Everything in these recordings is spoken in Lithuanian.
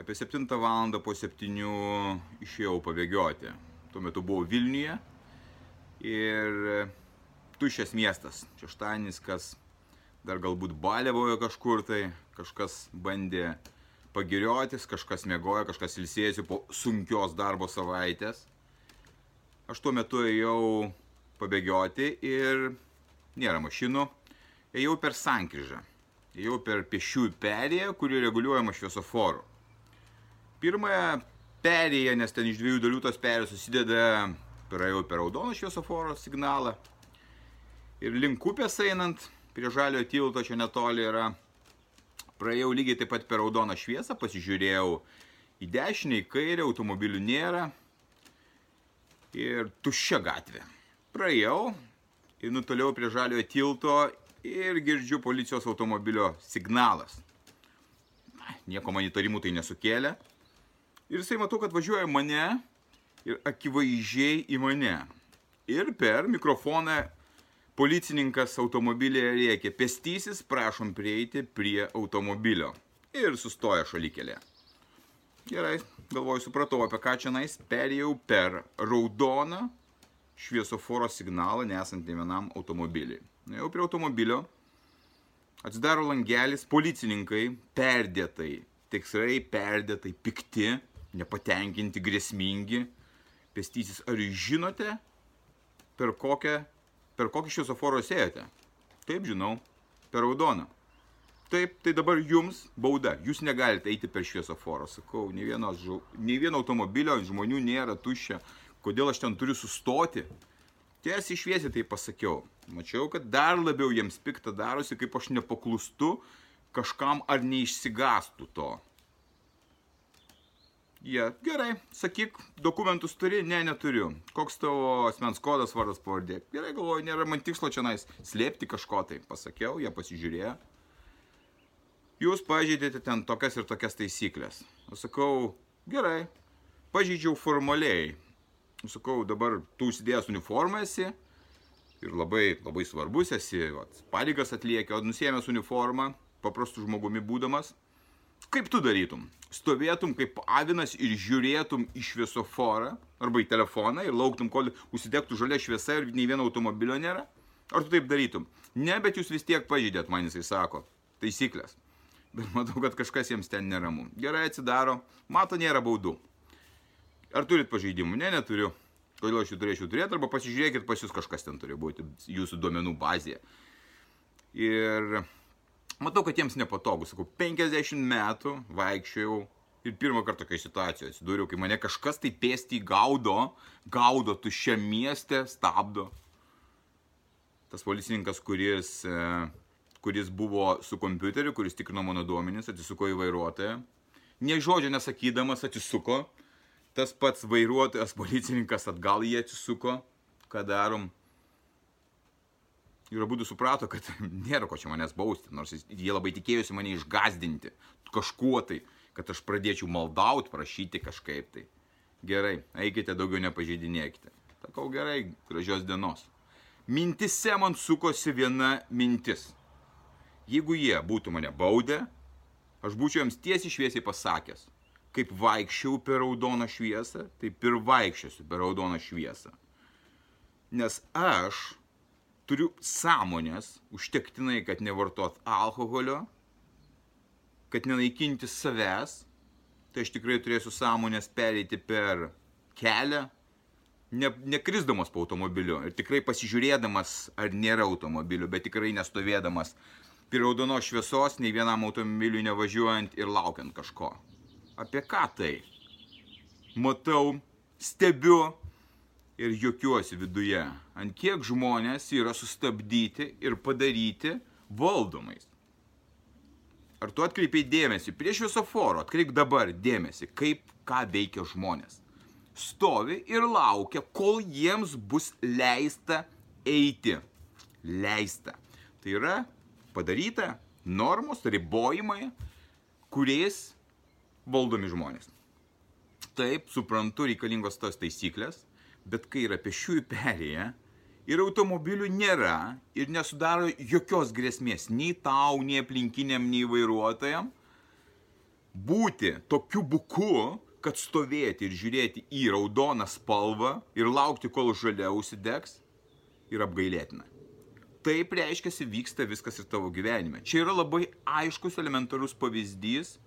apie 7 val. po 7 išėjau pabėgioti. Tuo metu buvau Vilniuje ir tuščias miestas. Šeštadienis, kas dar galbūt balėvojo kažkur tai, kažkas bandė pagiriotis, kažkas mėgojo, kažkas ilsėjosi po sunkios darbo savaitės. Aš tuo metu ėjau pabėgioti ir nėra mašinų, ėjau per sankryžą jau per pešiųjų perėją, kuri reguliuojama šviesoforu. Pirmąją perėją, nes ten iš dviejų dalių tos perėjos susideda, praėjau per raudoną šviesoforo signalą. Ir link upės einant, prie žalio tilto čia netoli yra, praėjau lygiai taip pat per raudoną šviesą, pasižiūrėjau į dešinę, į kairę, automobilių nėra. Ir tuščia gatvė. Praėjau ir nutoliau prie žaliojo tilto ir girdžiu policijos automobilio signalas. Nieko man įtarimų tai nesukėlė. Ir jisai matau, kad važiuoja mane ir akivaizdžiai į mane. Ir per mikrofoną policininkas automobilėje rėkė, pestysis prašom prieiti prie automobilio. Ir sustoja šalikelė. Gerai, galvoju, supratau, apie ką čia nais, perėjau per raudoną šviesoforo signalą, nesant ne vienam automobiliui. Jau prie automobilio atsidaro langelis, policininkai perdėtai, tikrai perdėtai pikti, nepatenkinti, grėsmingi. Pestysis, ar žinote, per kokią, per kokį šviesoforą sėjote? Taip, žinau, per raudoną. Taip, tai dabar jums bauda, jūs negalite eiti per šviesoforą. Sakau, nei, vienos, nei vieno automobilio žmonių nėra tuščia, kodėl aš ten turiu sustoti? Tiesiai šviesiai tai pasakiau. Mačiau, kad dar labiau jiems piktą darosi, kaip aš nepaklūstu kažkam ar neišsigastų to. Jie, yeah, gerai, sakyk, dokumentus turi, ne, neturiu. Koks tavo asmens kodas, vardas, pavardė. Gerai, galvoju, nėra man tikslo čia nais slėpti kažko tai. Pasakiau, jie pasižiūrėjo. Jūs pažeidėte ten tokias ir tokias taisyklės. Aš sakau, gerai, pažeidžiau formaliai sakau, dabar tu užsidėjęs uniformą esi ir labai, labai svarbus esi, vat, pareigas atlieki, o nusėmęs uniformą, paprastų žmogumi būdamas, kaip tu darytum? Stovėtum kaip avinas ir žiūrėtum į šviesoforą arba į telefoną ir lauktum, kol užsidegtų žalia šviesa ir nei vieno automobilio nėra? Ar tu taip darytum? Ne, bet jūs vis tiek pažydėt, man jisai sako. Taisyklės. Bet matau, kad kažkas jiems ten neramu. Gerai atsidaro, mato, nėra baudų. Ar turit pažeidimų? Ne, neturiu. Kodėl aš jų turėčiau turėti, arba pasižiūrėkit, pas jūs kažkas ten turi būti jūsų duomenų bazėje. Ir matau, kad jiems nepatogu. Sakau, 50 metų vaikščiojau ir pirmą kartą tokia situacija atsidūriau, kai mane kažkas tai pėsti gaudo, gaudo tuščia mieste, stabdo. Tas policininkas, kuris, e, kuris buvo su kompiuteriu, kuris tikrino mano duomenis, atsisuko į vairuotoją. Ne žodžio nesakydamas atsisuko tas pats vairuotojas, policininkas atgal jie atsisuko, ką darom. Ir abu suprato, kad nėra ko čia manęs bausti, nors jie labai tikėjosi mane išgazdinti kažkuo tai, kad aš pradėčiau maldauti, prašyti kažkaip tai. Gerai, eikite, daugiau nepažeidinėkite. Sakau, gerai, gražios dienos. Mintise man sukosi viena mintis. Jeigu jie būtų mane baudę, aš būčiau jiems tiesiai šviesiai pasakęs – kaip vaikščiau per raudoną šviesą, taip ir vaikščiosiu per raudoną šviesą. Nes aš turiu sąmonės užtektinai, kad nevartot alkoholio, kad nenaikinti savęs, tai aš tikrai turėsiu sąmonės pereiti per kelią, ne, nekrisdamas po automobiliu ir tikrai pasižiūrėdamas, ar nėra automobilių, bet tikrai nestovėdamas prie raudonos šviesos, nei vienam automobiliui nevažiuojant ir laukiant kažko. Apie ką tai? Matau, stebiu ir juokiuosi viduje, ant kiek žmonės yra sustabdyti ir padaryti valdomais. ar tu atkreipiai dėmesį prie šviesoforo, atkreip dabar dėmesį, kaip ką veikia žmonės. Stovi ir laukia, kol jiems bus leista eiti. Leista. Tai yra padaryta normos, ribojimai, kuriais valdomi žmonės. Taip, suprantu, reikalingos tos taisyklės, bet kai yra pešiųjų perėję, ir automobilių nėra ir nesudaro jokios grėsmės nei tau, nei aplinkiniam, nei vairuotojam, būti tokiu buku, kad stovėti ir žiūrėti į raudoną spalvą ir laukti, kol žalia užsidegs, yra apgailėtina. Taip reiškia, vyksta viskas ir tavo gyvenime. Čia yra labai aiškus elementarus pavyzdys,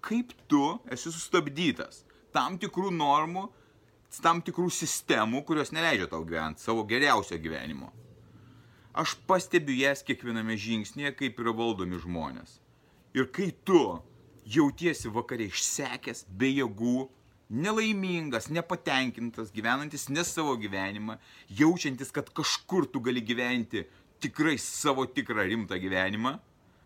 kaip tu esi sustabdytas tam tikrų normų tam tikrų sistemų, kurios neleidžia tau gyventi savo geriausio gyvenimo. Aš pastebiu jas kiekviename žingsnėje, kaip yra valdomi žmonės. Ir kai tu jautiesi vakare išsekęs, be jėgų, nelaimingas, nepatenkintas, gyvenantis ne savo gyvenimą, jaučiantis, kad kažkur tu gali gyventi tikrai savo tikrą rimtą gyvenimą,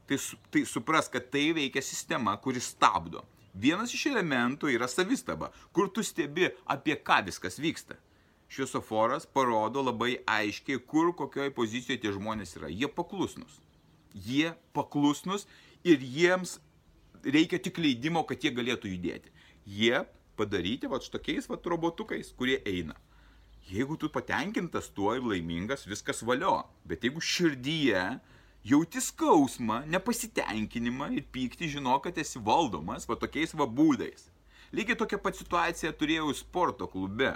tai, tai supras, kad tai veikia sistema, kuri stabdo Vienas iš elementų yra savistaba, kur tu stebi, apie ką viskas vyksta. Šviesoforas parodo labai aiškiai, kur kokioje pozicijoje tie žmonės yra. Jie paklusnus. Jie paklusnus ir jiems reikia tik leidimo, kad jie galėtų judėti. Jie padaryti va štokiais va robotukais, kurie eina. Jeigu tu patenkintas tuo ir laimingas, viskas valio. Bet jeigu širdyje jauti skausmą, nepasitenkinimą ir pyktį, žinok, kad esi valdomas va tokiais va būdais. Lygiai tokia pat situacija turėjau sporto klube.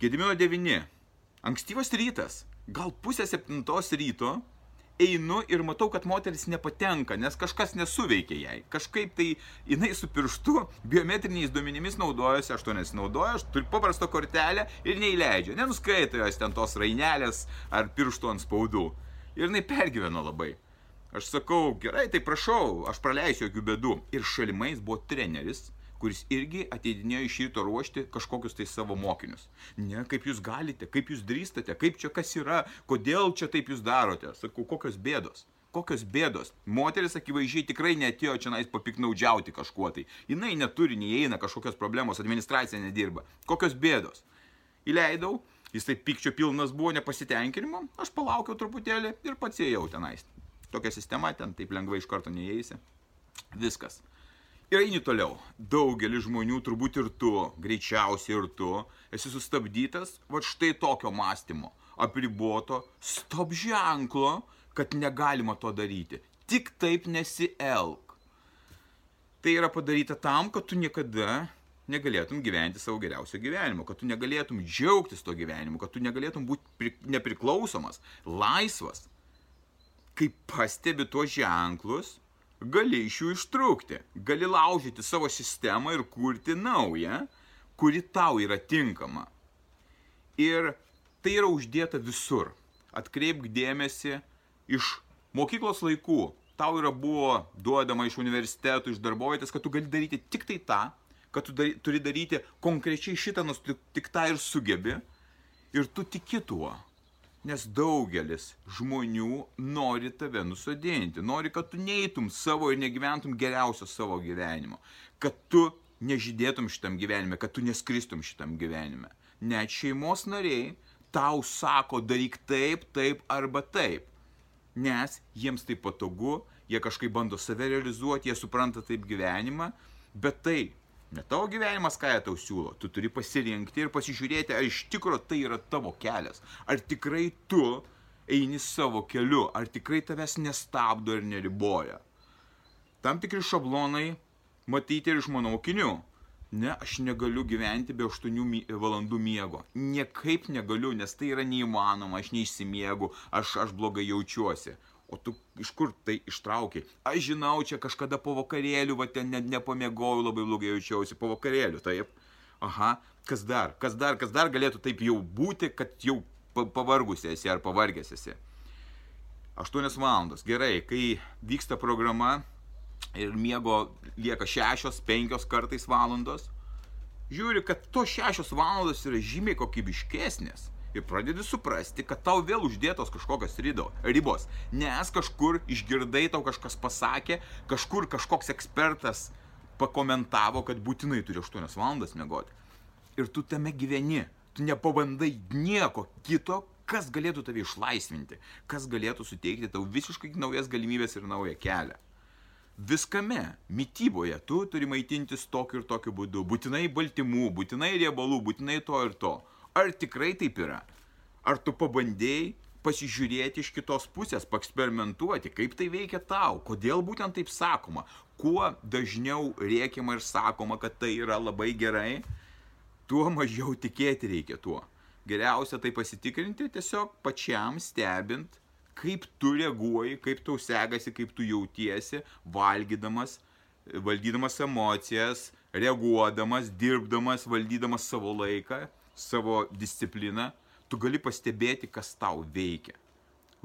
Gedimino 9. Ankstyvas rytas, gal pusė septintos ryto, einu ir matau, kad moteris nepatenka, nes kažkas nesuveikia jai. Kažkaip tai jinai su pirštu biometriniais duomenimis naudojasi, aš to nesinaudoju, aš turiu paprastą kortelę ir neįleidžia. Nenuskaito jos ten tos rainelės ar pirštų ant spaudų. Ir jinai pergyveno labai. Aš sakau, gerai, tai prašau, aš praleisiu jokių bėdų. Ir šalimais buvo treneris, kuris irgi ateidinėjo iš ryto ruošti kažkokius tai savo mokinius. Ne, kaip jūs galite, kaip jūs drįstate, kaip čia kas yra, kodėl čia taip jūs darote. Sakau, kokios bėdos. Kokios bėdos. Moteris akivaizdžiai tikrai netėjo čia nais papiknaudžiauti kažkuo tai. Jinai neturi, neįeina kažkokios problemos, administracija nedirba. Kokios bėdos. Įleidau, Jis taip pykčio pilnas buvo nepasitenkinimo, aš palaukiau truputėlį ir pats ėjau tenais. Tokia sistema ten taip lengvai iš karto neįeisi. Viskas. Ir eini toliau. Daugelis žmonių, turbūt ir tu, greičiausiai ir tu, esi sustabdytas va štai tokio mąstymo, apriboto, stop ženklo, kad negalima to daryti. Tik taip nesielg. Tai yra padaryta tam, kad tu niekada negalėtum gyventi savo geriausio gyvenimo, kad tu negalėtum džiaugtis to gyvenimu, kad tu negalėtum būti nepriklausomas, laisvas. Kai pastebi tuos ženklus, gali iš jų ištrūkti, gali laužyti savo sistemą ir kurti naują, kuri tau yra tinkama. Ir tai yra uždėta visur. Atkreipk dėmesį iš mokyklos laikų. Tau yra buvo duodama iš universitetų, iš darbovietės, kad tu gali daryti tik tai tą, kad tu dar, turi daryti konkrečiai šitą, nors tik tą ir sugebi. Ir tu tiki tuo. Nes daugelis žmonių nori tave nusodinti, nori, kad tu neįtum savo ir negyventum geriausio savo gyvenimo, kad tu nežydėtum šitam gyvenime, kad tu neskristum šitam gyvenime. Net šeimos nariai tau sako daryk taip, taip arba taip. Nes jiems tai patogu, jie kažkaip bando save realizuoti, jie supranta taip gyvenimą, bet tai Ne tavo gyvenimas, ką jie tau siūlo. Tu turi pasirinkti ir pasižiūrėti, ar iš tikro tai yra tavo kelias. Ar tikrai tu eini savo keliu, ar tikrai tavęs nestabdo ir neriboja. Tam tikri šablonai matyti ir iš mano mokinių. Ne, aš negaliu gyventi be 8 valandų miego. Niekaip negaliu, nes tai yra neįmanoma, aš neišsimiegu, aš, aš blogai jaučiuosi. O tu iš kur tai ištraukiai? Aš žinau, čia kažkada po vakarėlių, va ten net nepamiegojau, labai blogai jaučiausi po vakarėlių, taip. Aha, kas dar, kas dar, kas dar galėtų taip jau būti, kad jau pavargusi esi ar pavargęs esi. 8 valandos, gerai, kai vyksta programa ir miego lieka 6-5 kartais valandos, žiūri, kad tos 6 valandos yra žymiai kokybiškesnės ir pradedi suprasti, kad tau vėl uždėtos kažkokios ribos. Nes kažkur išgirdai, tau kažkas pasakė, kažkur kažkoks ekspertas pakomentavo, kad būtinai turi 8 valandas mėgoti. Ir tu tame gyveni. Tu nepabandai nieko kito, kas galėtų tave išlaisvinti, kas galėtų suteikti tau visiškai naujas galimybės ir naują kelią. Viskame, mytyboje, tu turi maitintis tokiu ir tokiu būdu. Būtinai baltymų, būtinai riebalų, būtinai to ir to. Ar tikrai taip yra? Ar tu pabandėjai pasižiūrėti iš kitos pusės, paeksperimentuoti, kaip tai veikia tau, kodėl būtent taip sakoma, kuo dažniau rėkiama ir sakoma, kad tai yra labai gerai, tuo mažiau tikėti reikia tuo. Geriausia tai pasitikrinti tiesiog pačiam stebint, kaip tu reaguoji, kaip tau segasi, kaip tu jautiesi, valgydamas, valdydamas emocijas, reaguodamas, dirbdamas, valdydamas savo laiką savo discipliną, tu gali pastebėti, kas tau veikia.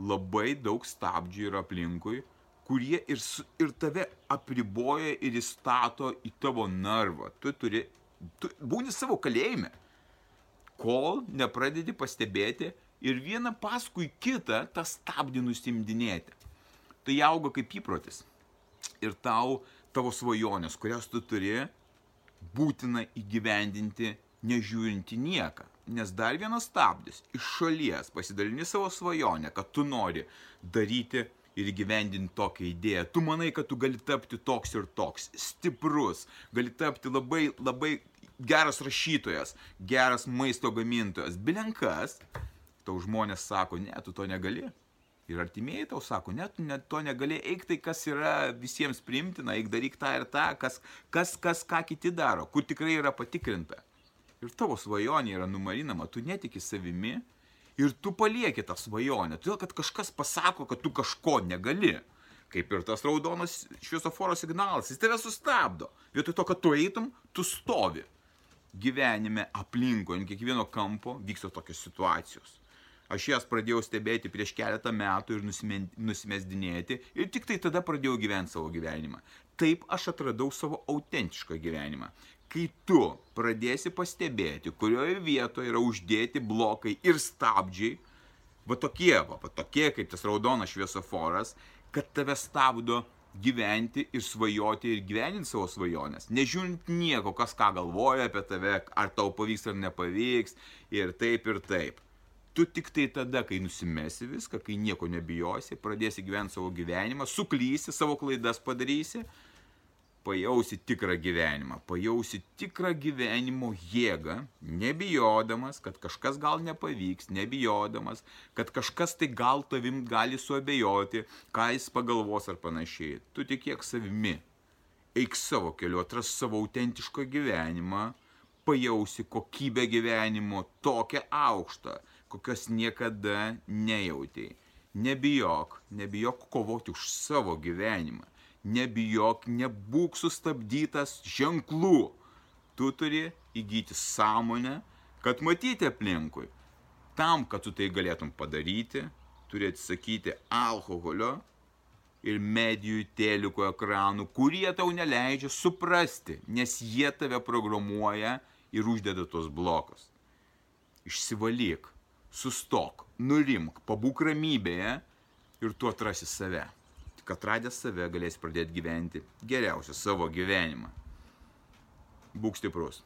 Labai daug stabdžių yra aplinkui, kurie ir, ir tave apriboja ir įstato į tavo narvą. Tu turi, tu būni savo kalėjime, kol nepradedi pastebėti ir vieną paskui kitą tą stabdį nusimdinėti. Tai auga kaip įprotis. Ir tau tavo svajonės, kurias tu turi, būtina įgyvendinti nežiūrinti nieką. Nes dar vienas stabdis iš šalies pasidalini savo svajonę, kad tu nori daryti ir įgyvendinti tokią idėją. Tu manai, kad tu gali tapti toks ir toks, stiprus, gali tapti labai, labai geras rašytojas, geras maisto gamintojas, bilenkas. Tau žmonės sako, ne, tu to negali. Ir artimieji tau sako, net ne, to negali, eik tai, kas yra visiems primtina, eik daryk tą ir tą, kas, kas, kas ką kiti daro, kur tikrai yra patikrinta ir tavo svajonė yra numarinama, tu netiki savimi ir tu palieki tą svajonę, todėl kad kažkas pasako, kad tu kažko negali. Kaip ir tas raudonas šviesoforo signalas, jis tave sustabdo. Vietoj to, kad tu eitum, tu stovi. Gyvenime aplinko, ant kiekvieno kampo vyksta tokios situacijos. Aš jas pradėjau stebėti prieš keletą metų ir nusimesdinėti ir tik tai tada pradėjau gyventi savo gyvenimą. Taip aš atradau savo autentišką gyvenimą kai tu pradėsi pastebėti, kurioje vietoje yra uždėti blokai ir stabdžiai, va tokie, va, va tokie kaip tas raudonas šviesoforas, kad tave stabdo gyventi ir svajoti ir gyveninti savo svajonės. Nežiūrint nieko, kas ką galvoja apie tave, ar tau pavyks ar nepavyks, ir taip ir taip. Tu tik tai tada, kai nusimesi viską, kai nieko nebijosi, pradėsi gyventi savo gyvenimą, suklysi, savo klaidas padarysi, pajausi tikrą gyvenimą, pajausi tikrą gyvenimo jėgą, nebijodamas, kad kažkas gal nepavyks, nebijodamas, kad kažkas tai gal tavim gali suabejoti, ką jis pagalvos ar panašiai. Tu tikėk savimi, eik savo keliu, atras savo autentišką gyvenimą, pajausi kokybę gyvenimo tokią aukštą, kokios niekada nejautėjai. Nebijok, nebijok kovoti už savo gyvenimą nebijok, nebūk sustabdytas ženklų. Tu turi įgyti sąmonę, kad matyti aplinkui. Tam, kad tu tai galėtum padaryti, turi atsisakyti alkoholio ir medijų teliko ekranų, kurie tau neleidžia suprasti, nes jie tave programuoja ir uždeda tos blokus. Išsivalyk, sustok, nurimk, pabūk ramybėje ir tu atrasi save tik atradęs save galėsi pradėti gyventi geriausią savo gyvenimą. Būk stiprus.